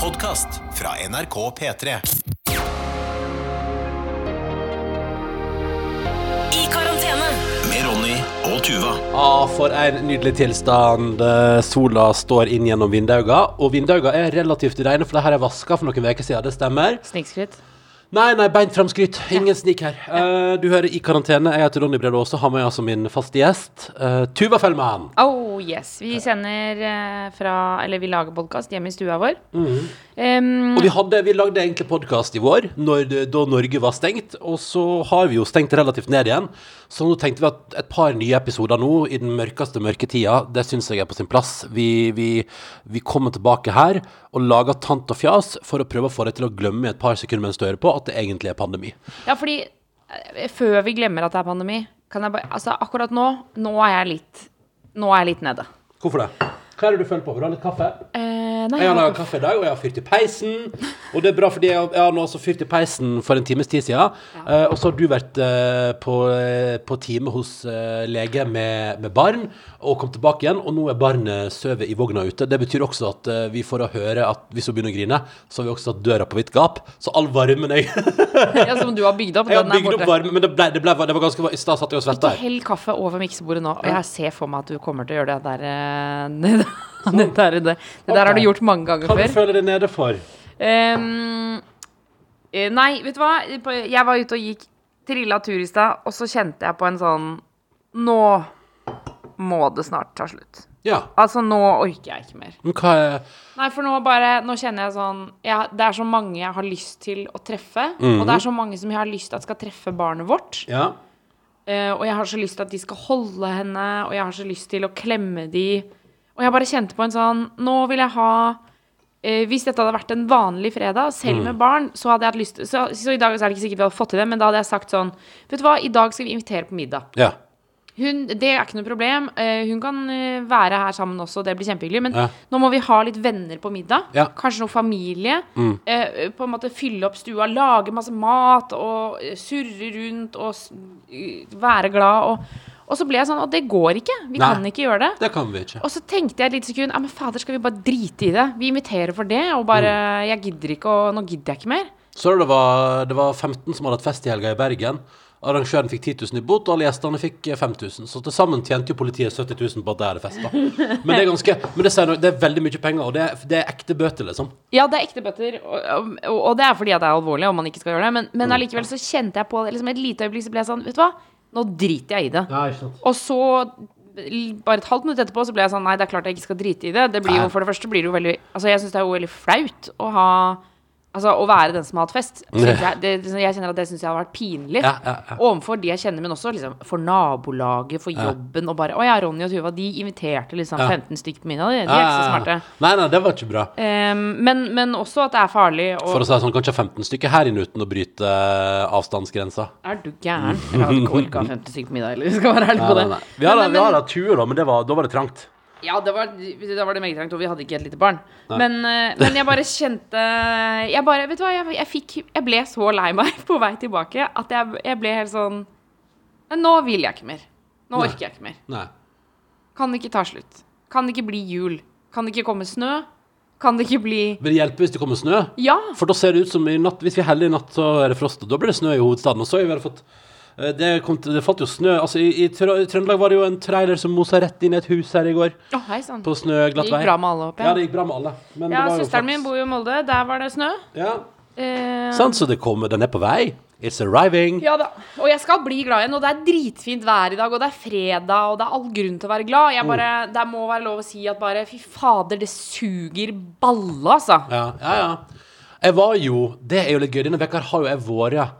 podkast fra NRK P3. I karantene. Med Ronny og Tuva. Ah, for en nydelig tilstand. Eh, Sola står inn gjennom vinduene, og vinduene er relativt rene, for det her er vaska for noen uker siden, det stemmer. Snikskryt. Nei, nei, beint fram skryt. Ingen snik her. Uh, du hører I karantene. Jeg heter Ronny Brede Aase, har med altså min faste gjest, uh, Tuva Fellmann. Oh yes. Vi sender uh, fra Eller vi lager podkast hjemme i stua vår. Um, Og vi, hadde, vi lagde egentlig podkast i vår, når, da Norge var stengt. Og så har vi jo stengt relativt ned igjen. Så nå tenkte vi at et par nye episoder nå, i den mørkeste mørketida, det syns jeg er på sin plass. Vi, vi, vi kommer tilbake her og lager tant og fjas for å prøve å få deg til å glemme i et par sekunder mens du hører på at det egentlig er pandemi. ja, fordi eh, før vi glemmer at det er pandemi, kan jeg bare Altså, akkurat nå, nå er jeg litt Nå er jeg litt nede. Hvorfor det? Hva er det du føler på? Vil du ha litt kaffe? Eh, nei, Jeg har laga kaffe i dag, og jeg har fyrt i peisen. Og det er bra, fordi jeg, jeg har nå også fyrt i peisen for en times tid siden. Eh, og så har du vært eh, på, eh, på time hos eh, lege med, med barn, og kom tilbake igjen. Og nå er barnet sovet i vogna ute. Det betyr også at eh, vi får å høre at hvis hun begynner å grine, så har vi også satt døra på vidt gap. Så all varmen jeg ja, Som du har bygd opp. Jeg har bygd opp varmen, varme, men det, ble, det, ble, det var ganske I stad satt jeg og svetta Ikke hell kaffe over miksebordet nå. Og jeg ser for meg at du kommer til å gjøre det der Det, der, det, det der har du gjort mange ganger før. Hva du føler deg nede for? Eh, nei, vet du hva? Jeg var ute og gikk trilla tur i stad, og så kjente jeg på en sånn Nå må det snart ta slutt. Ja. Altså, nå orker jeg ikke mer. Men hva er Nei, for nå bare Nå kjenner jeg sånn jeg, Det er så mange jeg har lyst til å treffe. Og det er så mange som jeg har lyst til at skal treffe barnet vårt. Ja. Uh, og jeg har så lyst til at de skal holde henne, og jeg har så lyst til å klemme de. Og jeg bare kjente på en sånn Nå vil jeg ha eh, Hvis dette hadde vært en vanlig fredag, selv med barn, så hadde jeg hatt lyst til så, så i dag så er det ikke sikkert vi hadde fått til det, men da hadde jeg sagt sånn Vet du hva, i dag skal vi invitere på middag. ja. Hun, det er ikke noe problem. Eh, hun kan eh, være her sammen også, det blir kjempehyggelig. Men Ja. nå må vi ha litt venner på middag. Ja. Mm. Kanskje noe familie. Eh, på en måte fylle opp stua, lage masse mat og surre rundt og være glad. Og, og så ble jeg sånn Og det går ikke. Vi Nei. kan ikke gjøre det. Det kan vi ikke. Og så tenkte jeg et lite sekund Ja, men fader, skal vi bare drite i det? Vi inviterer for det, og bare Mm. Jeg gidder ikke, og nå gidder jeg ikke mer. Så det var, det var 15 som hadde hatt fest i helga i Bergen. Arrangøren fikk 10 000 i bot, og alle gjestene fikk eh, 5000. Så til sammen tjente jo politiet 70 000 på at de hadde festa. Men det er ganske Men det, det er veldig mye penger, og det er, det er ekte bøter, liksom. Ja, det er ekte bøter, og, og, og det er fordi at det er alvorlig, og man ikke skal gjøre det. Men, Mm. men allikevel så kjente jeg på det liksom et lite øyeblikk, så ble jeg sånn Vet du hva, nå driter jeg i det. Ja. Og så bare et halvt minutt etterpå så ble jeg sånn Nei, det er klart jeg ikke skal drite i det. Det blir jo, For det første blir det jo veldig Altså, jeg syns det er jo veldig flaut å ha Altså, å være den som har hatt fest. Synes jeg, det, jeg kjenner at det syns jeg har vært pinlig. Ja, ja, ja. Overfor de jeg kjenner, men også liksom for nabolaget, for jobben. Og bare Å ja, Ronny og Tuva, de inviterte liksom Ja. 15 stykker på middag. De, de er ikke så smarte. Nei, nei, det var ikke bra. Um, men, men også at det er farlig. Og For å si det sånn, kanskje 15 stykker her inne uten å bryte eh, avstandsgrensa. er du gæren? Jeg hadde ikke orka 50 stykker på middag, heller, Skal være ærlig på det. nei. Vi har vi har hatt tur, da, men det var, da var det trangt. Ja, det var, da var det meget trangt, og vi hadde ikke et lite barn. Men, eh, men jeg bare kjente Jeg bare, vet du hva, jeg, jeg fikk Jeg ble så lei meg på vei tilbake at jeg, jeg ble helt sånn Nå vil jeg ikke mer. Nå Nei. orker jeg ikke mer. Nei. Kan det ikke ta slutt? Kan det ikke bli jul? Kan det ikke komme snø? Kan det ikke bli Vil det hjelpe hvis det kommer snø? Ja! For da ser det ut som i natt Hvis vi er heldige i natt, så er det frost, og da blir det snø i hovedstaden. Og så har vi fått det, kom det falt jo snø Altså, i, i, Trøndelag var det jo en trailer som mosa rett inn i et hus her i går. Oh, hei sånn. På Det snøglatt gikk bra med alle opp, jeg. ja. det gikk bra med alle. Men Ja, det søsteren min bor jo i Molde. Der var det snø. Ja. Eh, Sånn, så det kommer. Den er på vei. It's arriving. Ja da. Og jeg skal bli glad igjen. Og det er dritfint vær i dag, og det er fredag, og det er all grunn til å være glad. Jeg bare, Det må være lov å si at bare fy fader, det suger balle, altså. Ja, ja, ja. Jeg var jo Det er jo litt gøy. Denne veka har jo jeg vært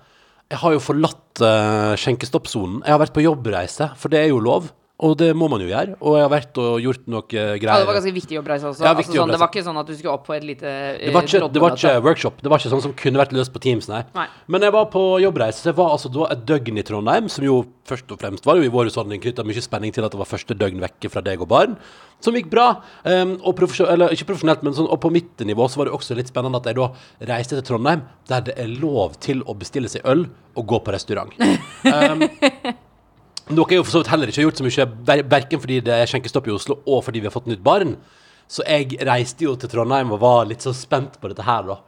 Jeg har jo forlatt uh, skjenkestoppsonen. Jeg har vært på jobbreise, for det er jo lov. Og det må man jo gjøre. Og jeg har vært og gjort noe greier. Ja, det var ganske viktig jobbreise også. Ja, altså, sånn, det var ikke sånn at du skulle opp på et lite eh, Det var, ikke, det var ikke workshop. Det var ikke sånn som kunne vært løst på Teams, nei. Nei. Men jeg var på jobbreise, Det var altså da et døgn i Trondheim, som jo først og fremst var jo i vår husholdning knytta mye spenning til at det var første døgn vekke fra deg og barn. Som gikk bra. Um, og eller ikke profesjonelt, men sånn, og på mitt nivå så var det også litt spennende at jeg da reiste til Trondheim, der det er lov til å bestille seg øl og gå på restaurant. Um, noe jeg jo for så vidt heller ikke har gjort så mye, ver- verken fordi det er skjenkestopp i Oslo, og fordi vi har fått nytt barn. Så jeg reiste jo til Trondheim og var litt så spent på dette her, da.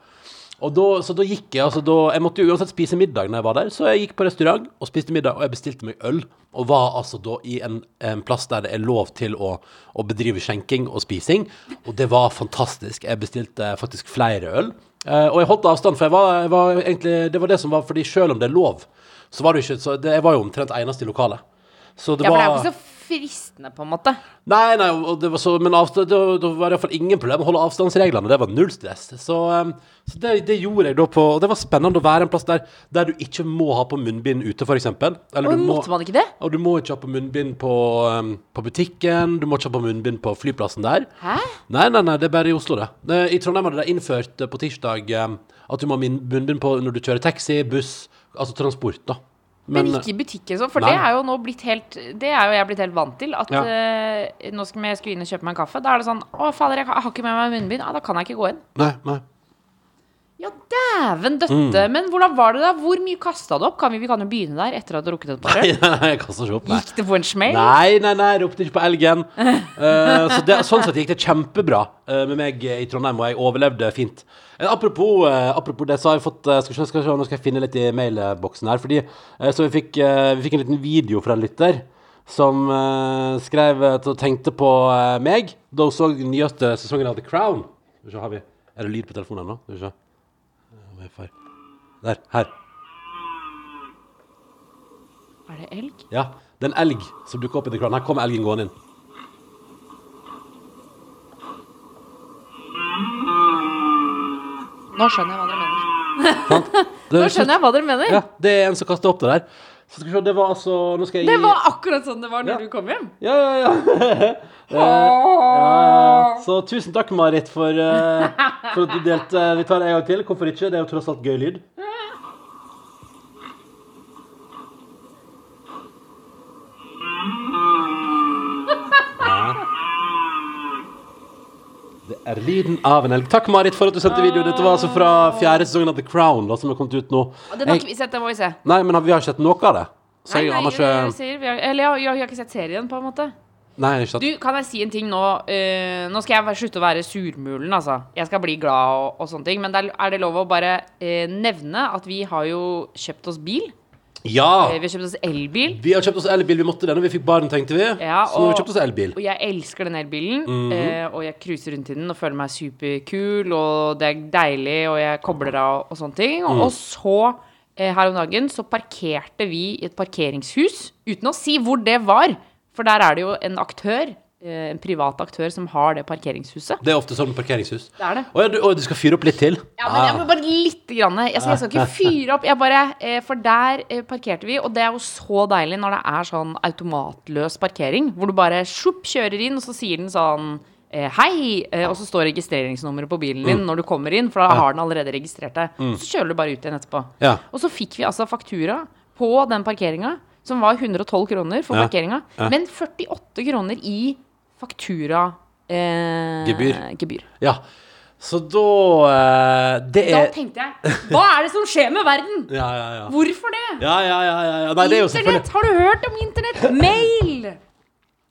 Og da, så da gikk jeg altså da, Jeg måtte jo uansett spise middag når jeg var der, så jeg gikk på restaurant og spiste middag, og jeg bestilte meg øl. Og var altså da i en, en plass der det er lov til å, å bedrive skjenking og spising. Og det var fantastisk. Jeg bestilte faktisk flere øl. Eh, og jeg holdt avstand, for jeg var, jeg var egentlig, det var det som var Fordi selv om det er lov, så var det ikke så det, Jeg var jo omtrent eneste i lokalet. Så det Ja, for det er var jo ikke så fristende, på en måte. Nei, nei, og det var så, men avstand, det, var- det var i hvert fall ingen problem å holde avstandsreglene. Det var null stress. Så, um, så det, det gjorde jeg da på Og det var spennende å være en plass der, der du ikke må ha på munnbind ute, f.eks. Eller du må, måtte man ikke det? og du må ikke ha på munnbind på, um, på butikken. Du må ikke ha på munnbind på flyplassen der. Hæ? Nei, nei, nei, det er bare i Oslo, det. det I Trondheim hadde de innført eh, på tirsdag um, at du må ha min- munnbind på når du kjører taxi, buss, altså transport, da. Men, ikke i butikken, så. For Nei. det er jo nå blitt helt Det er jo jeg blitt helt vant til. At Ja. uh, nå skal jeg skulle inn og kjøpe meg en kaffe. Da er det sånn Å, fader, jeg har ikke med meg munnbind. Ja, da kan jeg ikke gå inn. Nei, nei. Ja, dæven døtte. Mm. Men hvordan var det da? Hvor mye kasta du opp? Kan vi, vi kan jo begynne der etter at du har drukket et par øl. nei, nei, jeg kaster ikke opp, nei. Gikk det på en smell? Nei, nei, nei, jeg ropte ikke på elgen. uh, så det, sånn sett gikk det kjempebra uh, med meg i Trondheim, og jeg overlevde fint. Eh, apropos, eh, apropos det, så har jeg fått eh, skal, se, skal se, Nå skal jeg finne litt i mailboksen her. Fordi, eh, så vi fikk, eh, vi fikk en liten video fra en lytter som eh, skrev og tenkte på eh, meg da hun så den nyeste sesongen av The Crown. Skal vi se, har vi, er det lyd på telefonen ennå? Skal vi se. Eh, far. Der. Her. Er det elg? Ja. Det er en elg som dukker opp i kranen. Her kommer elgen gående inn. Nå skjønner jeg hva dere mener. Nå skjønner jeg hva dere mener. Ja, det er en som kaster opp det der. Se, det var altså jeg Det var akkurat sånn det var når Ja. du kom hjem. Ja, ja, ja. Eh, ja, ja. Så tusen takk, Marit, for, uh, for at du delte. Vi tar det en gang til. Hvorfor ikke? Det er jo tross alt gøy lyd. Ja. Er lyden av en elg. Takk, Marit, for at du sendte video. Dette var altså fra fjerde sesongen av The Crown, da, som har kommet ut nå. Og Den har ikke vi sett, den må vi se. Nei, men vi har ikke sett noe av det. Så Nei, jeg aner er ikke eller jeg, jeg, har ikke sett serien, på en måte. Nei, ikke sant. Du, kan jeg si en ting nå? Uh, nå skal jeg slutte å være surmulen, altså. Jeg skal bli glad og, og sånne ting. Men er det lov å bare uh, nevne at vi har jo kjøpt oss bil? Ja! Eh, vi har kjøpt oss elbil. Vi har kjøpt oss elbil. Vi måtte det når vi fikk barn, tenkte vi. Ja, så nå har vi kjøpt oss elbil. Og jeg elsker den elbilen. mm -hmm. og jeg cruiser rundt i den og føler meg superkul, og det er deilig, og jeg kobler av og sånne ting. Mm. Og så, eh, her om dagen, så parkerte vi i et parkeringshus uten å si hvor det var. For der er det jo en aktør, en privat aktør, som har det parkeringshuset. Det er ofte sånn med parkeringshus. Det er det. Å ja, du, å, du skal fyre opp litt til? Ja, men jeg må bare lite grann. Jeg skal, jeg skal ikke fyre opp. Jeg bare, eh, for der eh, parkerte vi, og det er jo så deilig når det er sånn automatløs parkering, hvor du bare sjupp, kjører inn, og så sier den sånn eh, Hei! Eh, og så står registreringsnummeret på bilen din når du kommer inn, for da har den allerede registrert deg. Så kjører du bare ut igjen etterpå. Ja. Og så fikk vi altså faktura på den parkeringa, som var 112 kroner for Ja. parkeringa, men 48 kroner i faktura eh, Gebyr. gebyr. ja. Så da eh, Det Da er tenkte jeg Hva er det som skjer med verden? Ja, ja, ja. Hvorfor det? Ja, ja, ja. Nei, det er Internett! Har du hørt om internett? Mail!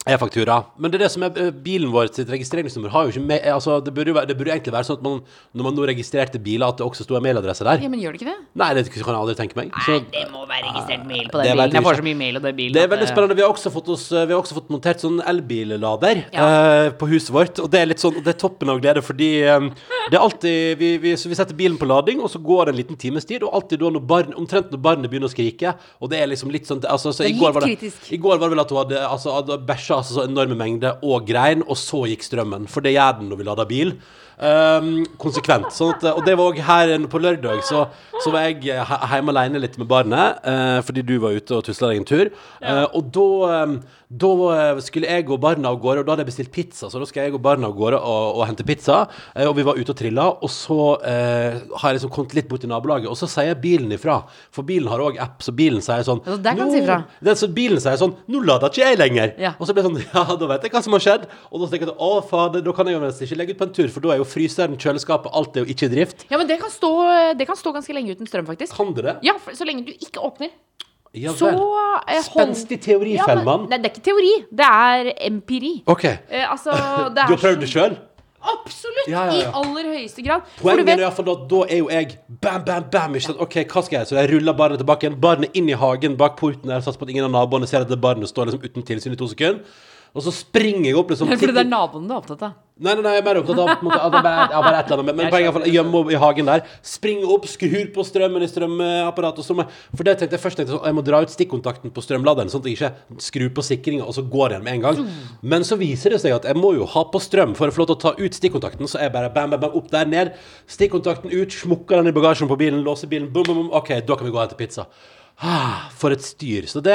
E-faktura. Men det er det som er eh, bilen vår sitt registreringsnummer. Har jo ikke med, altså, det, burde være, det burde egentlig være sånn at man, når man nå registrerte biler, at det også sto en mailadresse der. Ja, men gjør det ikke det? Nei, det kan jeg aldri tenke meg. Så, det må være registrert mail på den bilen. Jeg får så mye mail av den bilen. det er veldig spennende. Vi har også fått, oss, vi har også fått montert sånn elbillader Ja. uh, på huset vårt. Og det er litt sånn, det er toppen av glede, fordi um, det er alltid vi, vi, så vi setter bilen på lading, og så går det en liten times tid, og alltid da når barn, omtrent når barnet begynner å skrike, og det er liksom litt sånn altså, så i går var det. I går var det vel at hun hadde, altså, hadde bæsja altså, så enorme mengder og grein, og så gikk strømmen. For det gjør den når vi lader bil. Um, konsekvent. Sånn at, og det var òg her på lørdag, så, så var jeg hjemme alene litt med barnet, uh, fordi du var ute og tusla deg en tur. Uh, og da, um, da eh, skulle jeg og barna av gårde, og da hadde jeg bestilt pizza, så da skal jeg og barna av gårde og, og hente pizza. Uh, og vi var ute og trilla, og så har jeg liksom kommet litt bort i nabolaget, og så sier bilen ifra. For bilen har òg app, så bilen sier sånn Altså, der kan si ifra. så bilen sier sånn 'Nå lader ikke jeg lenger'. Ja. Og så blir det sånn Ja, da vet jeg hva som har skjedd. Og da tenker jeg at, å fader, da kan jeg jo nesten ikke legge ut på en tur, for da er jo fryseren, kjøleskapet, alt er jo ikke i drift. Ja, men det kan, stå, det kan stå ganske lenge uten strøm, faktisk. Kan det det? Ja, for, så lenge du ikke åpner. Ja Så vel. eh, hold- Spenstig teori, Ja, men- Fellmann. Nei, det er ikke teori. Det er empiri. OK. Eh, altså, det er Du har prøvd så- det sjøl? Absolutt! Ja, ja, ja. I aller høyeste grad. For du Poenget vet er i hvert fall at da er jo jeg bam, bam, bam. Ikke sant? Ok, hva skal jeg? Så jeg ruller barnet tilbake igjen. Barnet inn i hagen bak porten der, satser på at ingen av naboene ser at det barnet står liksom uten tilsyn i to sekunder. Og så springer jeg opp liksom Fordi det er naboen du er opptatt av. Nei, nei, nei, jeg er mer opptatt av på en måte, at er bare, ja, bare et eller annet. Men, Jeg poenget er i hvert fall gjemme opp i hagen der. Springe opp, skur på strømmen i strømapparatet. og For det tenkte jeg først tenkte jeg, sånn, jeg må dra ut stikkontakten på strømladeren, sånn at jeg ikke skrur på sikringa og så går den med en gang. Men så viser det seg at jeg må jo ha på strøm for å få lov til å ta ut stikkontakten. Så jeg bare bam, bam, bam, opp der, ned. Stikkontakten ut, smukker den i bagasjen på bilen, låser bilen, bom, bom, bom. OK, da kan vi gå og hente pizza. Ah, for et styr. Så det,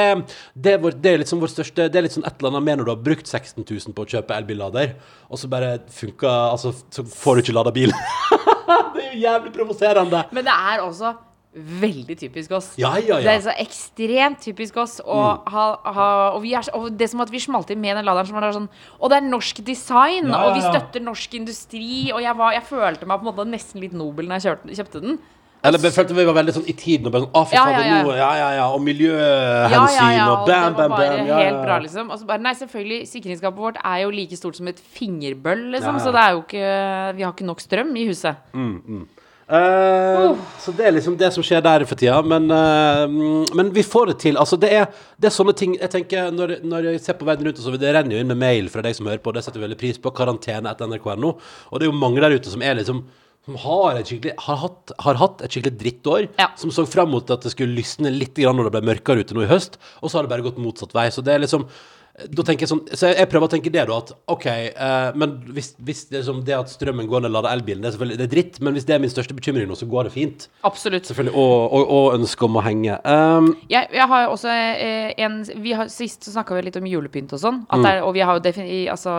det, er vår, det er liksom vår største Det er litt sånn et eller annet med når du har brukt 16 000 på å kjøpe elbillader, og så bare funka Altså, så får du ikke lada bil. det er jo jævlig provoserende. Men det er også veldig typisk oss. Ja, ja, Det er så ekstremt typisk oss. Og, ha, ha, og, vi er, og det som at vi smalt inn med den laderen som var sånn Og det er norsk design, Ja, ja, og vi støtter norsk industri. Og jeg, var, jeg følte meg på en måte nesten litt nobel når jeg kjørte, kjøpte den. Eller jeg følte vi var veldig sånn i tiden og bare sånn Å, fy Ja, faen, ja, ja. nå Ja, ja, ja. Og miljøhensyn ja, ja, og og bam, det bam, var bare bam. Ja, helt ja. bra, liksom. Og så bare, nei, selvfølgelig, sikringsskapet vårt er jo like stort som et fingerbøll, liksom. Ja, ja. Så det er jo ikke Vi har ikke nok strøm i huset. Eh, Så det er liksom det som skjer der for tida. Men, eh, men vi får det til. Altså, det er, det er sånne ting Jeg tenker Når, når jeg ser på verden rundt, og så det renner jo inn med mail fra deg som hører på, og det setter vi veldig pris på. Karantene etter nrk.no. Og det er jo mange der ute som er liksom som har, har, hatt, har hatt et skikkelig drittår. Ja. Som så fram mot at det skulle lysne litt når det ble mørkere ute nå i høst. Og så har det bare gått motsatt vei. Så det er liksom da tenker jeg sånn, så jeg prøver å tenke det, da. At OK, eh, men hvis, hvis det, som det at strømmen går ned og lader elbilen, det er selvfølgelig det er dritt. Men hvis det er min største bekymring nå, så går det fint. Absolutt. Selvfølgelig. Og, og, og ønske om å henge. Um, Jeg, jeg har også eh, en vi har, Sist så snakka vi litt om julepynt og sånn. Det er, og vi har jo defini, altså,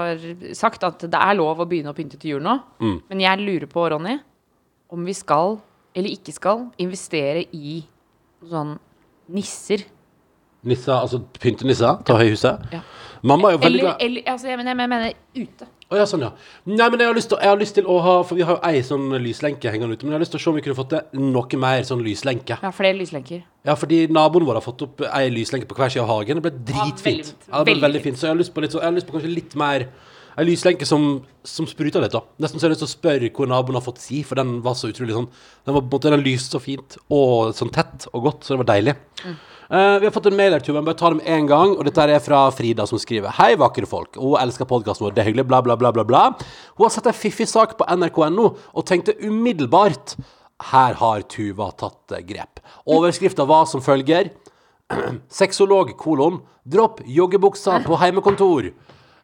sagt at det er lov å begynne å pynte til jul nå. Men jeg lurer på, Ronny, om vi skal, eller ikke skal, investere i sånn nisser. Nisser, altså pyntenisser. Ta høyhuset. Ja. Mamma er jo veldig Eller, glad eller altså, jeg, mener, jeg mener ute. Å ja, sånn, ja. Nei, men jeg har, lyst til, jeg har lyst til å ha For vi har jo ei sånn lyslenke hengende ute. Men jeg har lyst til å se om vi kunne fått til noe mer sånn lyslenke. Ja, flere lyslenker. Ja, fordi naboen vår har fått opp ei lyslenke på hver side av hagen. Det ble dritfint. Ja, det ble Veldig veldig fint. Så jeg har lyst på, litt, så, jeg har lyst på kanskje litt mer Ei lyslenke som, som spruter litt, da. Nesten så jeg har lyst til å spørre hvor naboen har fått si, for den var så utrolig sånn Den var på en måte, den lyste så fint og sånn tett og godt, så det var deilig. Eh, vi har fått en mail her, Tuva. Bare ta det med en gang. Og dette er fra Frida, som skriver Hei, vakre folk. Hun elsker podkasten vår. Det er hyggelig. Bla, bla, bla, bla. bla. Hun har sett en fiffig sak på nrk.no og tenkte umiddelbart Her har Tuva tatt eh, grep. Overskrifta var som følger Sexolog, kolon. Dropp joggebuksa på heimekontor.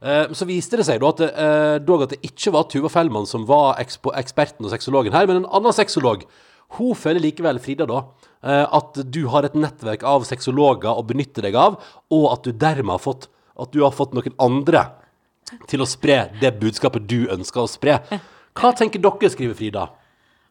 Eh, Så viste det seg da at eh, dog at det ikke var Tuva Fellmann som var eksperten og sexologen her, men en annen sexolog. Hun føler likevel, Frida, da, eh, at du har et nettverk av sexologer å benytte deg av, og at du dermed har fått, at du har fått noen andre til å spre det budskapet du ønsker å spre. Hva tenker dere, skriver Frida?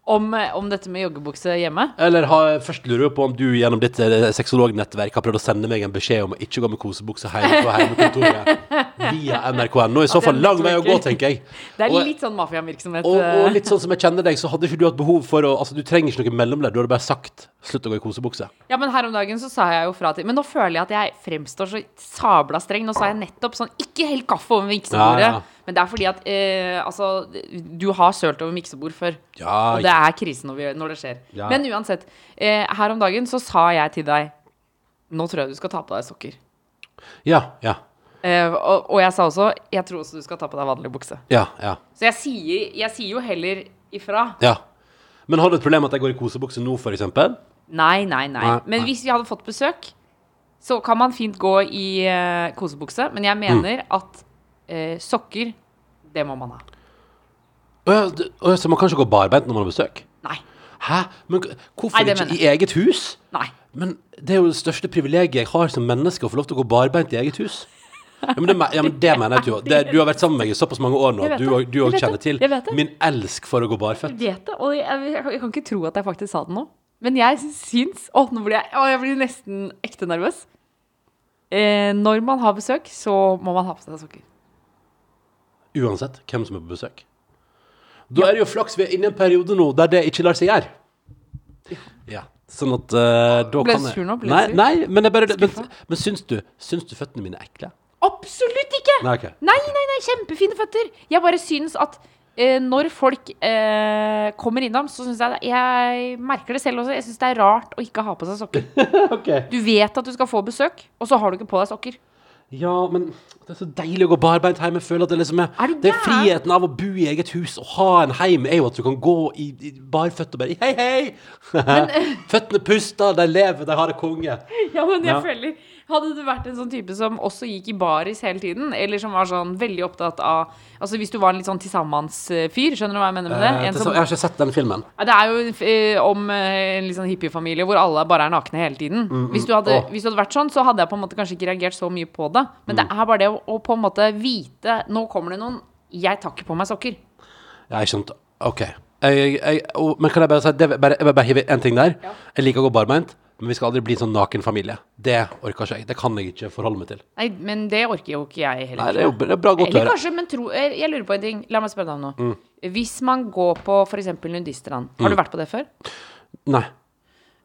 Om, eh, om dette med joggebukse hjemme. Eller ha, først lurer jeg på om du gjennom ditt eh, sexolognettverk har prøvd å sende meg en beskjed om å ikke gå med kosebukse hjemme på heimekontoret via nrk.no. I så fall lang vei å gå, tenker jeg. Det er litt sånn mafiavirksomhet. Og, og litt sånn som jeg kjenner deg, så hadde ikke du hatt behov for å Altså, du trenger ikke noe mellomledd. Du hadde bare sagt 'slutt å gå i kosebukse'. Ja, men her om dagen så sa jeg jo fra til Men nå føler jeg at jeg fremstår så sabla streng. Nå sa jeg nettopp sånn Ikke hell kaffe over miksebordet. Ja, ja. Men det er fordi at eh, altså Du har sølt over miksebord før. Ja, og det er krise når, vi, når det skjer. Men uansett. Eh, her om dagen så sa jeg til deg Nå tror jeg du skal ta på deg sokker. ja, ja. Eh, og, og jeg sa også Jeg tror også du skal ta på deg vanlig bukse. Ja, ja. Så jeg sier, jeg sier jo heller ifra. ja. Men har du et problem med at jeg går i kosebukse nå, eksempel? Nei, nei, nei. Nei, Men nei. hvis vi hadde fått besøk, så kan man fint gå i uh, kosebukse. Men jeg mener Mm. at uh, sokker, det må man ha. Så man kan ikke gå barbeint når man har besøk? Nei. Hæ? Men hvorfor Nei, ikke i eget hus? Nei. Men det er jo det største privilegiet jeg har som menneske, å få lov til å gå barbeint i eget hus. Ja, men det, ja, men det mener jeg, du. òg. du har vært sammen med meg i såpass mange år nå at du, òg kjenner til min elsk for å gå barføtt. Jeg vet det, og jeg, jeg, jeg kan ikke tro at jeg faktisk sa det nå. Men jeg syns Å, nå blir jeg, å, jeg blir nesten ekte nervøs. Eh, når man har besøk, så må man ha på seg sokker. Uansett hvem som er på besøk. Da er det jo flaks vi er inne i en periode nå der det ikke lar seg gjøre. Ja. Sånn at uh, da Ble kan jeg? Ble du sur nå? nei, men, jeg bare, men, men syns du Syns du føttene mine er ekle? Absolutt ikke! Nei, okay. Nei, nei, nei, kjempefine føtter. Jeg bare syns at eh, når folk eh, kommer innom, så syns jeg Jeg merker det selv også. Jeg syns det er rart å ikke ha på seg sokker. Ok. Du vet at du skal få besøk, og så har du ikke på deg sokker. Ja, men det er så deilig å gå barbeint hjemme. Føler at det liksom er, Er det er friheten av å bo i eget hus og ha en heim, er jo at du kan gå i, i barføtt og bare Hei, hei! Føttene puster, de lever, de har det konge. Ja, men jeg Ja. føler Hadde du vært en sånn type som også gikk i baris hele tiden, eller som var sånn veldig opptatt av Altså hvis du var en litt sånn tilsammansfyr, skjønner du hva jeg mener med det? Eh, En som, jeg har ikke sett den filmen. Det er jo eh, om eh, en litt sånn hippiefamilie hvor alle bare er nakne hele tiden. Hvis, du hadde, hvis du hadde vært sånn, så hadde jeg på en måte kanskje ikke reagert så mye på det. Men det er bare det å, å på en måte vite Nå kommer det noen. Jeg tar ikke på meg sokker. Ja, ikke sant. OK. Jeg, jeg, og, men kan jeg bare si det, bare, Jeg bare hive en ting der. Jeg liker å gå barbeint, men vi skal aldri bli en sånn naken familie. Det orker ikke jeg. Det kan jeg ikke forholde meg til. Nei, men det orker jo ikke jeg heller. Nei, det er jo det er bra godt Eller kanskje, men tro, jeg, jeg lurer på en ting. La meg spørre deg om noe. Mm. Hvis man går på f.eks. nudiststrand, har du vært på det før? Nei.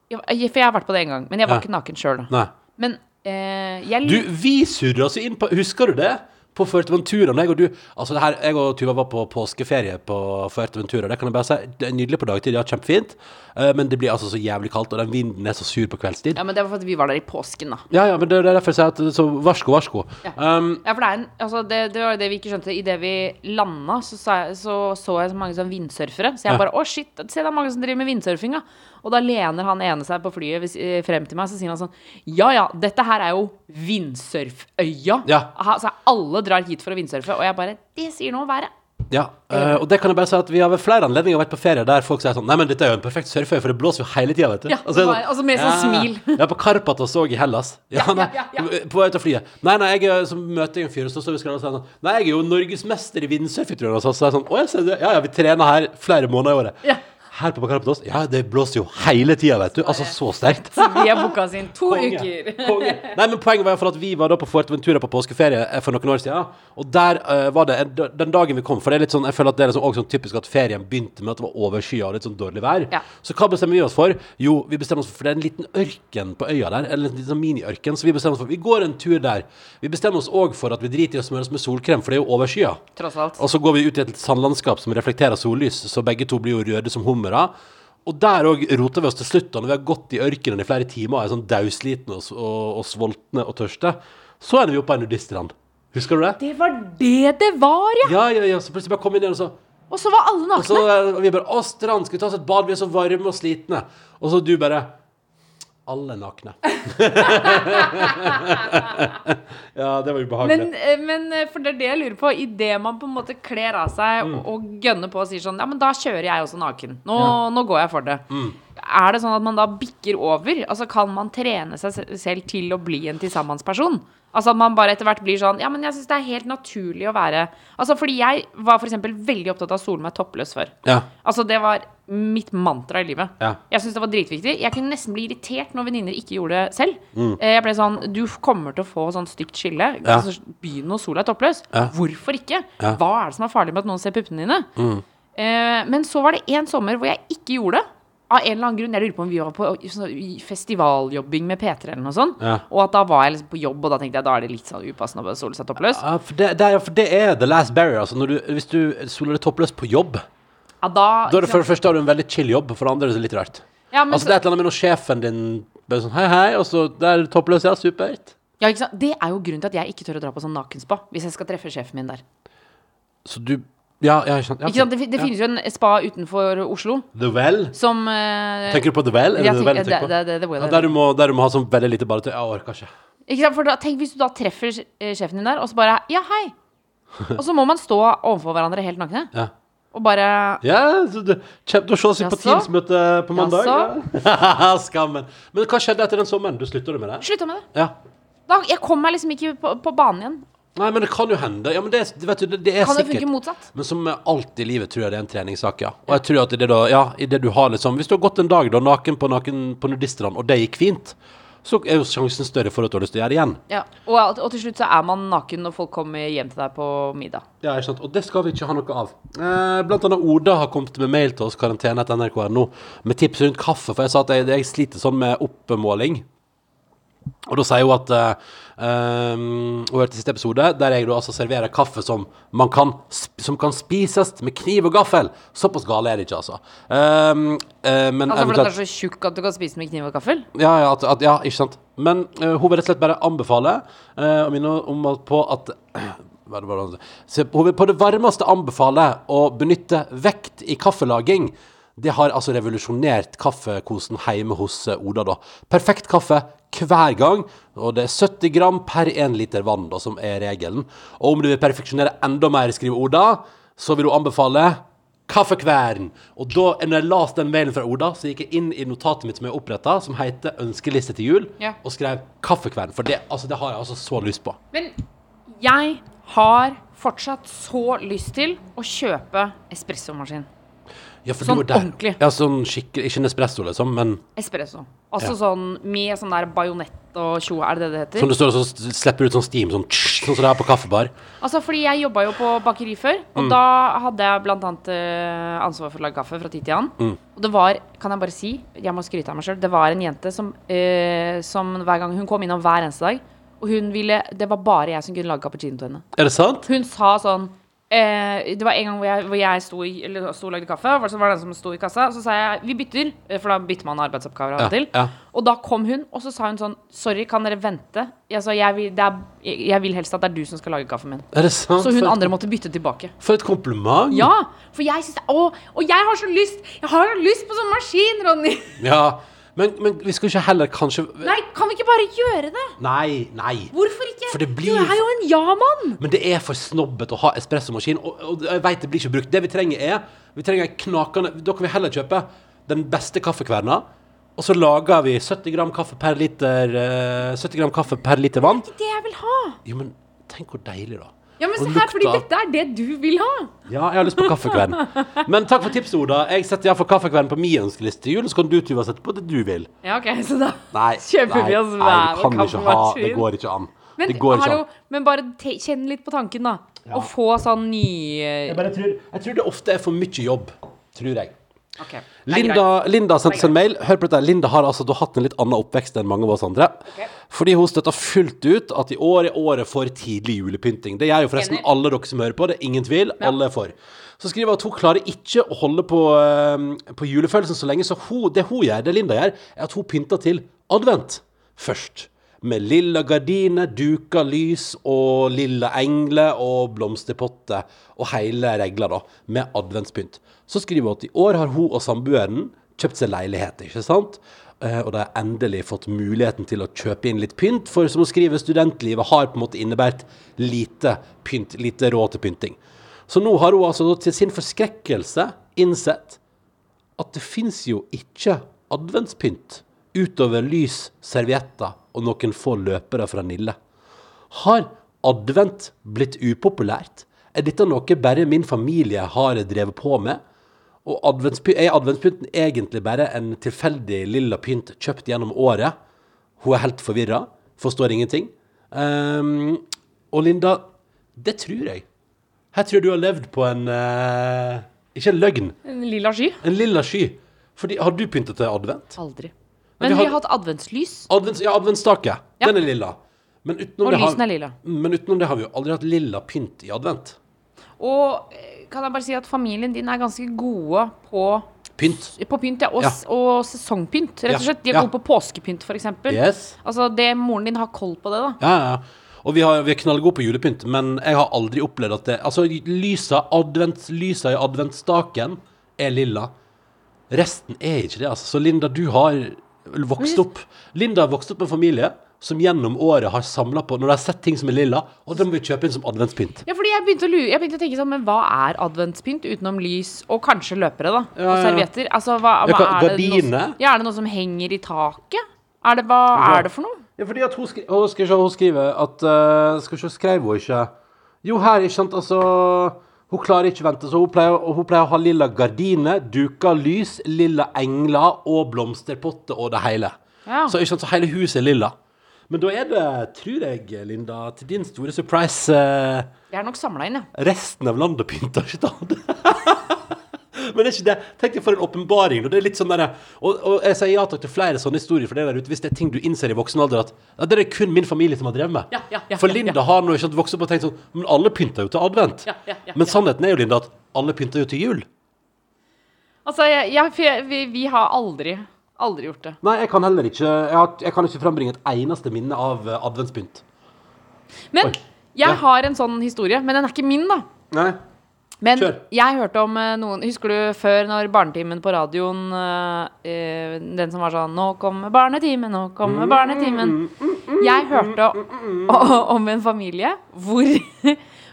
Ja, For jeg har vært på det en gang, men jeg var Ja. ikke naken sjøl. Nei. Men eh, jeg Du, vi surra oss inn på Husker du det? På Fuerteventura. når Jeg og du Altså, her, jeg og Tuva var på påskeferie på Fuerteventura. Det kan jeg bare si. Det er nydelig på dagtid, ja, kjempefint. Eh, men det blir altså så jævlig kaldt, og den vinden er så sur på kveldstid. Ja, men det var fordi vi var der i påsken, da. Ja, ja, men det det er derfor jeg sier at så varsko, varsko. Ja. Um, Ja, for det er en Altså, det, det var det vi ikke skjønte. Idet vi landa, så så, så så jeg så mange sånn vindsurfere. Så jeg bare Å, shit, se, det er mange som driver med vindsurfing, da. Og da lener han ene seg på flyet eh, frem til meg, så sier han sånn Ja ja, dette her er jo vindsurføya. Ja. Altså, så alle drar hit for å vindsurfe. Og jeg bare Det sier noe om været. ja, eh, og det kan jeg bare si at vi har ved flere anledninger vært på ferie der folk sier sånn Nei, men dette er jo en perfekt surfeøy, for det blåser jo hele tida, vet du. Ja, altså, så det bare- altså med sånn smil. Ja, på Karpatos òg i Hellas. Ja, nei, ja, ja, ja. På vei til flyet. Nei, nei, jeg så møter jeg en fyr, og så står vi og sier sånn Nei, jeg er jo norgesmester i vindsurfing, tror jeg. Og så så er jeg sånn Å, jeg ser det. Ja, ja, vi trener her flere måneder i året. Ja. Her på Karpatos? Ja, det blåser jo hele tida, vet du. Altså, så sterkt. Så vi har booka oss inn to Konge. uker. Konge. Nei, men Poenget var hvert at vi var da på Fuerteventura på påskeferie eh, for noen år siden. Og der uh, var det en, den dagen vi kom For det er litt sånn, jeg føler at det er liksom også sånn typisk at ferien begynte med at det var overskya og litt sånn dårlig vær. Ja. Så hva bestemmer vi oss for? Jo, vi bestemmer oss for, for det er en liten ørken på øya der. Eller en liten sånn mini-ørken. Så vi bestemmer oss for Vi går en tur der. Vi bestemmer oss òg for at vi driter i å smøre oss med solkrem, for det er jo overskya. Og så går vi ut i et sandlandskap som reflekterer sollys, så begge to blir jo røde som hummere. Og der òg roter vi oss til slutt, da når vi har gått i ørkenen i flere timer og er sånn dauslitne og, og, og sultne og tørste, så ender vi opp på en nudiststrand. Husker du det? Det var det det var, ja! Ja, ja, ja. Så plutselig bare kom inn igjen og så Og så var alle Og så nakne. vi bare Å, strand, skal vi ta oss et bad? Vi er så varme og slitne. Og så du bare Alle nakne. ja, det var ubehagelig. Men, eh, men eh, for det er det jeg lurer på. Idet man på en måte kler av seg Mm. og, gønner på og sier sånn Ja, men da kjører jeg også naken. Nå, Ja. nå går jeg for det. Mm. Er det sånn at man da bikker over? Altså Kan man trene seg selv til å bli en tilsammansperson? Altså at man bare etter hvert blir sånn Ja, men jeg syns det er helt naturlig å være Altså fordi jeg var f.eks. veldig opptatt av å sole meg toppløs før. Ja. Altså det var mitt mantra i livet. Ja. Jeg syntes det var dritviktig. Jeg kunne nesten bli irritert når venninner ikke gjorde det selv. Mm. Eh, Jeg ble sånn Du kommer til å få sånn stygt skille. Ja. Altså, Begynn å sole deg toppløs. Ja. Hvorfor ikke? Mm. Hva er det som er farlig med at noen ser puppene dine? Eh, men så var det en sommer hvor jeg ikke gjorde det. Av en eller annen grunn. Jeg lurer på om vi var på sånn festivaljobbing med P3 eller noe sånt. Ja. Og at da var jeg liksom på jobb, og da tenkte jeg da er det litt sånn upassende å sole seg toppløs. Ja, for det, det, er, for det er the last barrier. Altså du, hvis du soler deg toppløs på jobb, Ja, da, da det for det første har du en veldig chill jobb, for det andre er det litt rart. ja, men Altså så- Det er et eller annet med når sjefen din bare sånn Hei, hei, og så der er du toppløs. Ja, supert. ja, ikke sant? Det er jo grunnen til at jeg ikke tør å dra på sånn nakenspa hvis jeg skal treffe sjefen min der. Så du Ja, ja, ikke sant. Ja, Ikke sant? Det, fi- det ja. finnes jo en spa utenfor Oslo The Well. som eh, Tenker du på The Well? Er det jeg The Well du tenker på? det- det- det- det Well, Ja, der, du må, der du må ha sånn veldig lite badetøy. Jeg orker ikke. Ikke sant? For da, tenk hvis du da treffer eh, sjefen din der, og så bare Ja, hei! Og så må man stå overfor hverandre helt nakne. Ja. Og bare Ja, så du, kjem til å se oss på Jaså? Teams-møte på mandag. Ja. Skammen. Men hva skjedde etter den sommeren? Du slutta med det? Slutta med det. Ja. Da, jeg kom meg liksom ikke på, på banen igjen. Nei, men det kan jo hende. Ja, men det, vet du, det, det er Kan det sikkert funke motsatt? Men som alt i livet tror jeg det er en treningssak, ja. Og jeg tror at det da, ja, i det du har liksom Hvis du har gått en dag da naken på, naken på nudistland, og det gikk fint, så er jo sjansen større for at du har lyst til å gjøre det igjen. Ja. Og, og til slutt så er man naken når folk kommer hjem til deg på middag. Ja, ikke sant? Og det skal vi ikke ha noe av. Eh, blant annet Oda har kommet med mail til oss, karantene etter nrk.no, med tips rundt kaffe. For jeg sa at jeg, jeg sliter sånn med oppmåling. Og da sier hun at um, Hun hørte siste episode, der jeg da altså serverer kaffe som man kan, som kan spises med kniv og gaffel. Såpass gale er det ikke, altså. Um, uh, men Altså fordi du er så tjukk at du kan spise med kniv og gaffel? ja, ja, at, at, ja, ikke sant. Men uh, hun vil rett og slett bare anbefale uh, og minne om at på at Hun vil på det varmeste anbefale å benytte vekt i kaffelaging. Det har altså revolusjonert kaffekosen hjemme hos Oda. da. Perfekt kaffe hver gang, og det er 70 gram per 1 liter vann da, som er regelen. Og om du vil perfeksjonere enda mer, skriver Oda, så vil hun anbefale Kaffekvern. Og da når jeg leste den mailen fra Oda, så gikk jeg inn i notatet mitt som jeg oppretta, som heter 'Ønskeliste til jul', Ja. og skrev 'Kaffekvern'. For det, altså, det har jeg altså så lyst på. Men jeg har fortsatt så lyst til å kjøpe espressomaskin. Ja, for Sånn du var der. ordentlig. Ja, sånn skikkelig Ikke en espresso, liksom, men Espresso. Altså Ja. sånn med sånn der bajonett og tjo, er det det det heter? som det står og så slipper ut sånn steam, sånn tss, sånn som det er på kaffebar. Altså, fordi jeg jobba jo på bakeri før, og Mm. da hadde jeg blant annet eh, ansvar for å lage kaffe fra tid til annen. Mm. Og det var, kan jeg bare si, jeg må skryte av meg sjøl, det var en jente som, eh, som hver gang hun kom innom hver eneste dag, og hun ville Det var bare jeg som kunne lage cappuccino til henne. Er det sant? Hun sa sånn eh, Det var en gang hvor jeg, hvor jeg sto, i, eller, sto og lagde kaffe, og så var det den som sto i kassa. Så sa jeg vi bytter, eh, for da bytter man arbeidsoppgaver av og til. ja. Og da kom hun, og så sa hun sånn Sorry, kan dere vente? Altså, jeg, vil, er, jeg vil helst at det er du som skal lage kaffen min. Så hun for, andre måtte bytte tilbake. for et kompliment. Ja, for jeg syns Å, og jeg har så lyst Jeg har så lyst på sånn maskin, Ronny! Ja, Men, men vi skal ikke heller kanskje Nei, kan vi ikke bare gjøre det? Nei, nei. Hvorfor ikke? For det blir- Du er jo en ja-mann! Men det er for snobbete å ha espressomaskin, og, og jeg vet det blir ikke brukt. Det vi trenger er Vi trenger en knakende Da kan vi heller kjøpe den beste kaffekverna, og så lager vi 70 gram kaffe per liter eh, 70 gram kaffe per liter vann. Det er ikke Det jeg vil ha. Jo, men tenk hvor deilig, da. Ja, men se her, fordi dette er det du vil ha. Ja, jeg har lyst på kaffekvern. Men takk for tipset, Oda. Jeg setter iallfall kaffekvern på min ønskeliste til jul, så kan du Tuva sette på det du vil. Ja, ok, så da Nei, Kjøper vi oss hver ha. kaffemaskin? Det går ikke an. Men, det går ikke hallo, an. men bare kjenn litt på tanken, da. Å få sånn ny Jeg, bare tror, jeg tror det ofte er for mye jobb. Tror jeg. Ok, det greit. Linda, Linda har sendt oss en mail. Hør på dette. Linda har altså hatt en litt annen oppvekst enn mange av oss andre. Fordi hun støtta fullt ut at i år er året for tidlig julepynting. Det gjør jo forresten alle dere som hører på. Det er ingen tvil. Alle er for. Så skriver hun at hun klarer ikke å holde på, eh, på julefølelsen så lenge, så hun, det hun gjør, det Linda gjør, er at hun pynter til advent først. Med lilla gardiner, duka lys og lilla engler og blomsterpotter og hele regla, da, med adventspynt. Så skriver hun at i år har hun og samboeren kjøpt seg leilighet, ikke sant? Eh, og de har endelig fått muligheten til å kjøpe inn litt pynt, for som hun skriver, studentlivet har på en måte innebært lite pynt, lite råd til pynting. Så nå har hun altså til sin forskrekkelse innsett at det fins jo ikke adventspynt utover lys, servietter og noen få løpere fra Nille. Har advent blitt upopulært? Er dette noe bare min familie har drevet på med? Og adventspy er adventspynten egentlig bare en tilfeldig lilla pynt kjøpt gjennom året? Hun er helt forvirra, forstår ingenting. Um, og Linda, det tror jeg. Her tror jeg du har levd på en uh, Ikke en løgn, En lilla sky? en lilla sky. Fordi, har du pyntet til advent? Aldri. Men Men vi vi har- har hatt adventslys. Advents, ja, adventsstake. Ja. Den er lilla. Men utenom, Og det har, er lilla. men utenom det har vi jo aldri hatt lilla pynt i advent. Og eh, kan jeg bare si at familien din er ganske gode på, Pynt. på pynt, ja. Og, Ja. og sesongpynt, rett og slett. De er ja. gode på påskepynt, eksempel. Yes. Altså, det, moren din har koll på det, da. Ja, ja. Og vi, har, vi er knallgode på julepynt, men jeg har aldri opplevd at det Altså, lysa, advents, lysa i adventstaken er lilla. Resten er ikke det, altså. Så Linda, du har vokst opp Linda har vokst opp med familie som gjennom året har samla på Når de har sett ting som er lilla, og det må vi kjøpe inn som adventspynt. Ja, fordi jeg begynte å, lure, jeg begynte å tenke sånn, men hva er adventspynt utenom lys og kanskje løpere, da? Ja, Og servietter. Altså, hva, hva ga- er det noe, gardiner? ja, er det noe som henger i taket? Er det, hva Ja. er det for noe? Ja, fordi at hun, skri hun, skal ikke, hun skriver at uh, Skal vi se, skrev hun ikke Jo, her, ikke sant, altså Hun klarer ikke å vente, så hun pleier, hun pleier å ha lilla gardiner, duka lys, lilla engler og blomsterpotter og det hele. Ja. Så, ikke sant, så hele huset er lilla. Men da er det, tror jeg, Linda, til din store surprise eh, Jeg er nok samla inn, ja. Resten av landet pynter ikke til. Men det er ikke det. Tenk deg for en åpenbaring. og Det er litt sånn der, og, og jeg sier ja takk til flere sånne historier for det der ute. Hvis det er ting du innser i voksen alder at ja, det er kun min familie som har drevet med. Ja, ja, ja, for Linda ja. har nå ikke vokst opp og tenkt sånn Men alle pynter jo til advent. Ja, ja, ja, men sannheten er jo, Linda, at alle pynter jo til jul. Altså, jeg, jeg, vi, vi har aldri, aldri gjort det. Nei, jeg kan heller ikke Jeg, har, jeg kan ikke frembringe et eneste minne av eh, adventspynt. Men Oi. jeg Ja. har en sånn historie, men den er ikke min, da. Nei. Men Kjør. jeg hørte om eh, noen Husker du før når Barnetimen på radioen eh, Den som var sånn 'Nå kommer barnetimen, nå kommer Mm, barnetimen'. Jeg hørte om en familie hvor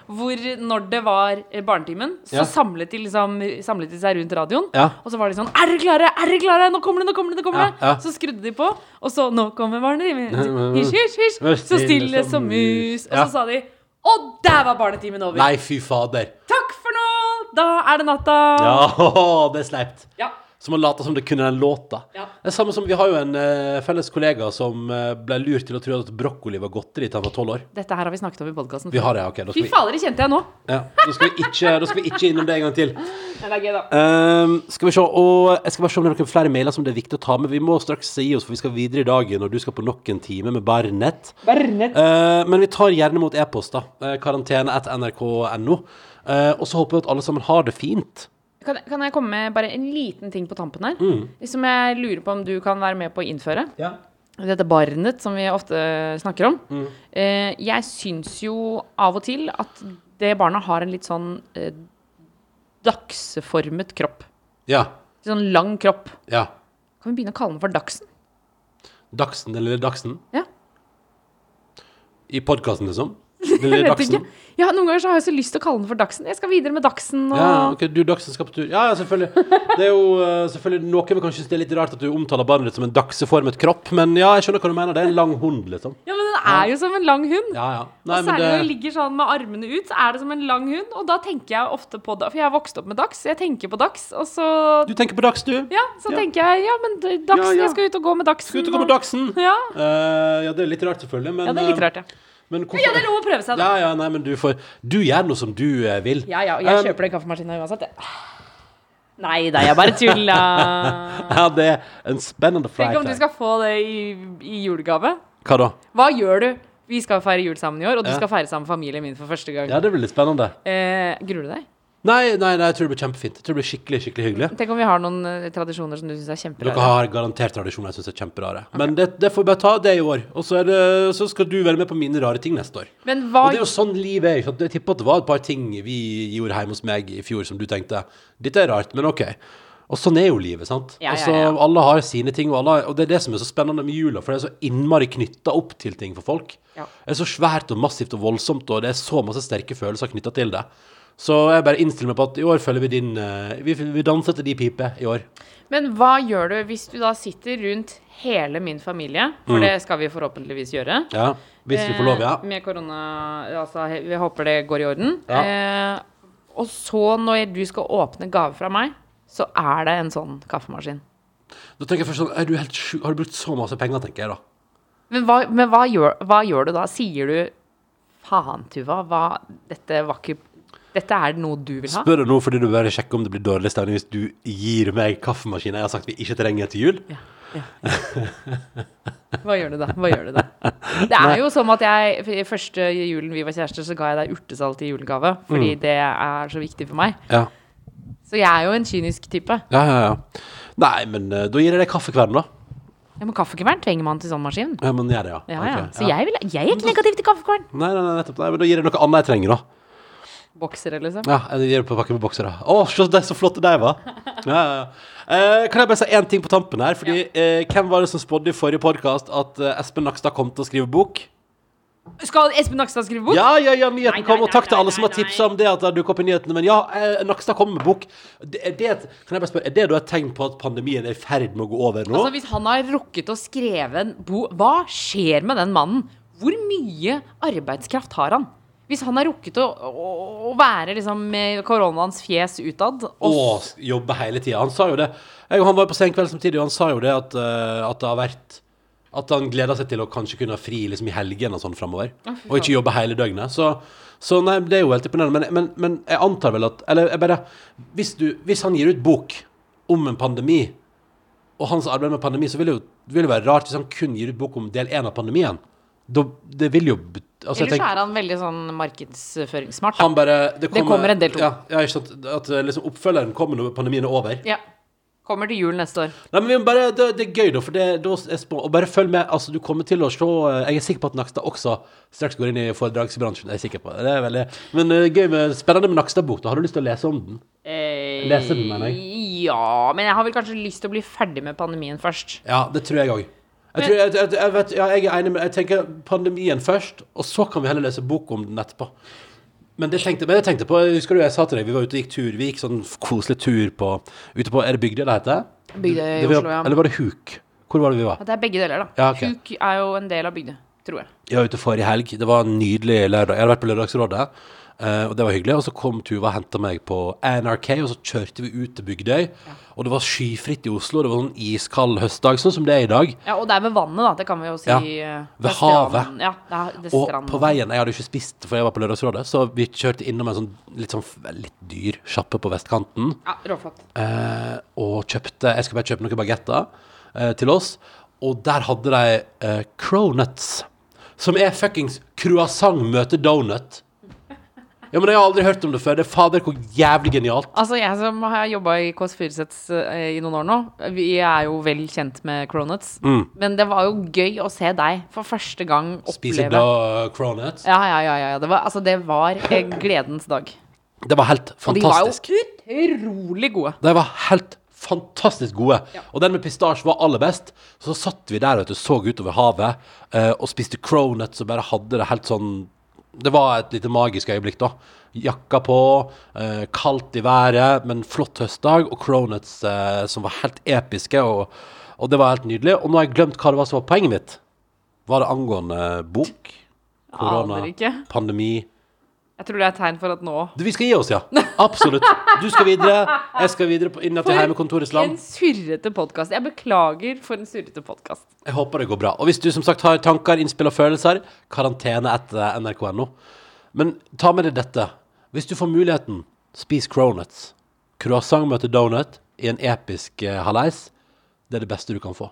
hvor når det var eh, Barnetimen, så Ja. samlet, de liksom, samlet de seg rundt radioen. Ja. Og så var de sånn 'Er dere klare? Er dere klare? Nå kommer det! Nå kommer det!' nå kommer det ja. Så skrudde de på, og så 'Nå kommer barnetimen'. Hysj, hysj, hysj. Så stille som mus. Og så sa de 'Og der var barnetimen over'. Nei, fy fader. Takk for nå! Da er det natta. Ja, det er sleipt. Ja. Som å late som det kunne den låta. Ja. Det er samme som Vi har jo en eh, felles kollega som eh, ble lurt til å tro at brokkoli var godteri til han var tolv år. Dette her har vi snakket om i podkasten. Vi har det, ok. Da Fy skal vi, fader, det kjente jeg nå. ja, da skal vi, ikke, da skal vi ikke innom det en gang til. Men det er gøy, da. Ehm, skal vi se, og Jeg skal bare se om det er noen flere mailer som det er viktig å ta med. Vi må straks gi oss, for vi skal videre i dagen, og du skal på nok en time med Barnett. Eh, men vi tar gjerne mot e-post, da. Uh, karantene at nrk.no. Eh, og så håper vi at alle sammen har det fint. Kan, kan jeg komme med bare en liten ting på tampen her? Mm. Som jeg lurer på om du kan være med på å innføre? Ja. Dette barnet som vi ofte snakker om. Mm. Eh, jeg syns jo av og til at det barnet har en litt sånn eh, dagseformet kropp. Ja. Sånn lang kropp. ja. Kan vi begynne å kalle den for Dagsen? Dagsen, den lille Dagsen. Ja. I podkasten, liksom. Dagsen. Ja, noen ganger så har jeg så lyst til å kalle den for Dagsen. Jeg skal videre med Dagsen og Ja, ok, du Dagsen skal på tur. Ja, ja, selvfølgelig. Det er jo uh, selvfølgelig noe vi kanskje synes det er litt rart at du omtaler barnet ditt som en dagseformet kropp, men ja, jeg skjønner hva du mener. Det er en lang hund, liksom. Ja, men den er jo som en lang hund. Ja, ja. Nei, og særlig når den ligger sånn med armene ut, så er det som en lang hund. Og da tenker jeg ofte på det For jeg har vokst opp med Dags. Jeg tenker på Dags, og så Du tenker på Dags, du? Ja, så Ja. tenker jeg Ja, men Dax Dagsen, jeg skal ut og gå med Dagsen. Skal ut og gå med Dagsen? Ja. Uh, ja, det er litt rart, selvfølgelig, men ja, det er litt eh, rart, ja. Men hvorfor Ja, det er lov å prøve seg, da. Ja, ja, nei, men du får Du gjør noe som du eh, vil. Ja, ja, jeg Um, kjøper den kaffemaskinen uansett, jeg. Nei da, jeg bare tulla. Ja, det er en spennende Tenk om du skal få det i, i julegave. Hva da? Hva gjør du? Vi skal feire jul sammen i år, og du Ja. skal feire sammen med familien min for første gang. Ja, det blir litt spennende. Eh, gruer du deg? Nei, nei, nei, jeg tror det blir kjempefint. Jeg tror det blir skikkelig, skikkelig hyggelig. Tenk om vi har noen eh, tradisjoner som du syns er Dere har garantert tradisjoner jeg syns er kjemperare. Men det, det får vi bare ta det i år. Og så, er det, så skal du være med på mine rare ting neste år. Men hva Og det er jo sånn livet er. ikke sant? Jeg tipper at det var et par ting vi gjorde hjemme hos meg i fjor som du tenkte Dette er rart, men OK. Og sånn er jo livet, sant. Ja, ja, Altså, ja. Alle har sine ting, og, alle, og det er det som er så spennende med jula, for det er så innmari knytta opp til ting for folk. Ja. Det er så svært og massivt og voldsomt, og det er så masse sterke følelser knytta til det. Så jeg bare innstiller meg på at i år følger vi din eh, Vi, vi danser til de piper i år. Men hva gjør du hvis du da sitter rundt hele min familie? For Mm. det skal vi forhåpentligvis gjøre. Ja, Hvis vi får lov, ja. Eh, Med korona Altså, vi håper det går i orden. Ja. Eh, og så, når du skal åpne gave fra meg, så er det en sånn kaffemaskin. Da tenker jeg først sånn du helt sjuk? Har du brukt så masse penger, tenker jeg da. Men hva, men hva, gjør, hva gjør du da? Sier du Faen, Tuva, hva Dette var ikke Dette er noe du vil ha? Spør du nå fordi du bare sjekker om det blir dårlig stemning hvis du gir meg kaffemaskinen jeg har sagt vi ikke trenger til jul? Ja, ja. Hva gjør du da? Hva gjør du da? Det er jo som at jeg Første julen vi var kjærester, så ga jeg deg urtesalt i julegave. Fordi Mm. det er så viktig for meg. Ja. Så jeg er jo en kynisk type. Ja, ja, ja. Nei, men eh, da gir jeg deg kaffekvern, da. Ja, Men kaffekvern trenger man til sånn maskin. Ja, men gjør det, ja. Ja, ja. Så jeg, vil, jeg er ikke negativ til kaffekvern. Nei, nei, nei, nettopp. Nei, men da gir jeg noe annet jeg trenger, da. Boksere, liksom. Ja, en hjelpepakke med boksere. Å, det er så flotte de var! Ja, ja, ja. Eh, kan jeg bare si én ting på tampen her? Fordi eh, hvem var det som spådde i forrige podkast at eh, Espen Nakstad kom til å skrive bok? Skal Espen Nakstad skrive bok? Ja, ja, ja, nyheten Nei, kom, nei, og takk til nei, alle som har tipsa om det at det kom opp i nyhetene. Men ja, eh, Nakstad kommer med bok. Det, er, det, kan jeg bare spørre, er det da et tegn på at pandemien er i ferd med å gå over nå? Altså, hvis han har rukket å skrive en bok Hva skjer med den mannen? Hvor mye arbeidskraft har han? Hvis han har rukket å, å, å være liksom med koronaens fjes utad og jobbe hele tida. Han sa jo det. Jeg og han var på Senkveld samtidig, og han sa jo det at, uh, at det har vært At han gleder seg til å kanskje kunne ha fri liksom, i helgene og sånn framover. og ikke jobbe hele døgnet. Så, så nei, det er jo helt imponerende. Men, men, men jeg antar vel at Eller jeg bare hvis, du, hvis han gir ut bok om en pandemi, og hans arbeid med pandemi, så vil det jo vil det være rart hvis han kun gir ut bok om del én av pandemien. Da, det vil jo altså, Eller så er han veldig sånn markedsføringssmart. han bare, det, kommer en del to. Ja, ja, ikke sant. At eh, liksom, oppfølgeren kommer når pandemien er over. Ja. Kommer til jul neste år. Nei, men vi bare, det, det er gøy, da. For det, det spå, og bare følg med. Altså, du kommer til å se eh, Jeg er sikker på at Nakstad også straks går inn i foredragsbransjen. Jeg er sikker på det. det er veldig, men uh, gøy med, spennende med Nakstad-bok. da Har du lyst til å lese om den? Eh, Lese den, mener Ja, men jeg har vel kanskje lyst til å bli ferdig med pandemien først. Ja, det tror jeg òg. Jeg, tror, jeg, jeg, jeg, vet, ja, jeg er enig med Jeg tenker pandemien først, og så kan vi heller lese bok om den etterpå. Men det tenkte, men jeg tenkte på Husker du jeg sa til deg Vi var ute og gikk tur. Vi gikk sånn koselig tur på Ute på Er det Bygdøy det heter? Bygdøy i Oslo, ja. Eller var det Huk? Hvor var det vi var? Ja, Det er begge deler, da. Ja, okay. Huk er jo en del av Bygdøy, tror jeg. Jeg var ute forrige helg. Det var en nydelig lørdag. Jeg hadde vært på Lørdagsrådet, eh, og det var hyggelig. Og så kom Tuva og henta meg på NRK, og så kjørte vi ut til Bygdøy. Og det var skyfritt i Oslo. Det var sånn iskald høstdag, sånn som det er i dag. Ja, Og det er ved vannet, da. Det kan vi jo si. Ja, eh, ved havet. Ja, det er, det Og stranden. på veien Jeg hadde ikke spist, for jeg var på Lørdagsrådet, så vi kjørte innom en sånn litt sånn litt dyr sjappe på vestkanten. Ja, råflott. Uh, og kjøpte Jeg skulle bare kjøpe noen bagetter uh, til oss. Og der hadde de cronuts, som er fuckings croissant møter donut. Ja, men jeg har aldri hørt om det før. Det er fader hvor jævlig genialt. Altså, jeg som har jobba i Kåss Furuseths eh, i noen år nå, vi er jo vel kjent med cronuts. Mm. Men det var jo gøy å se deg for første gang oppleve Spise glad cronuts. Ja, ja, ja. ja. Det var, altså, det var eh, gledens dag. Det var helt fantastisk. Og de var jo utrolig gode. De var helt fantastisk gode. Og den med pistasje var aller best. Så satt vi der og så utover havet eh, og spiste cronuts og bare hadde det helt sånn Det var et lite magisk øyeblikk, da. Jakka på, eh, kaldt i været, men flott høstdag, og cronuts eh, som var helt episke. Og, og det var helt nydelig. Og nå har jeg glemt hva det var som var poenget mitt. Var det angående bok? Korona? Pandemi? Jeg tror det er et tegn for at nå Vi skal gi oss, ja. Absolutt. Du skal videre. Jeg skal videre på, inn til heimekontorets land. En surrete podkast. Jeg beklager for en surrete podkast. Jeg håper det går bra. Og hvis du som sagt har tanker, innspill og følelser, karantene etter nrk.no. Men ta med deg dette. Hvis du får muligheten, spis cronuts. Croissant møter donut i en episk eh, hallais. Det er det beste du kan få.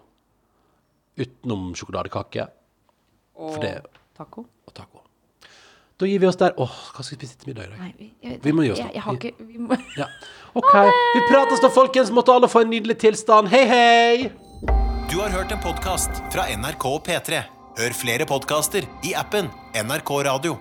Utenom sjokoladekake Og det- taco. Da gir vi oss der. Åh, hva skal vi spise til middag i dag? Nei, vi, jeg, Vi må gi oss jeg, jeg har ikke vi må, Ja. OK. Vi prates da, folkens. Måtte alle få en nydelig tilstand. Hei, hei! Du har hørt en podkast fra NRK og P3. Hør flere podkaster i appen NRK Radio.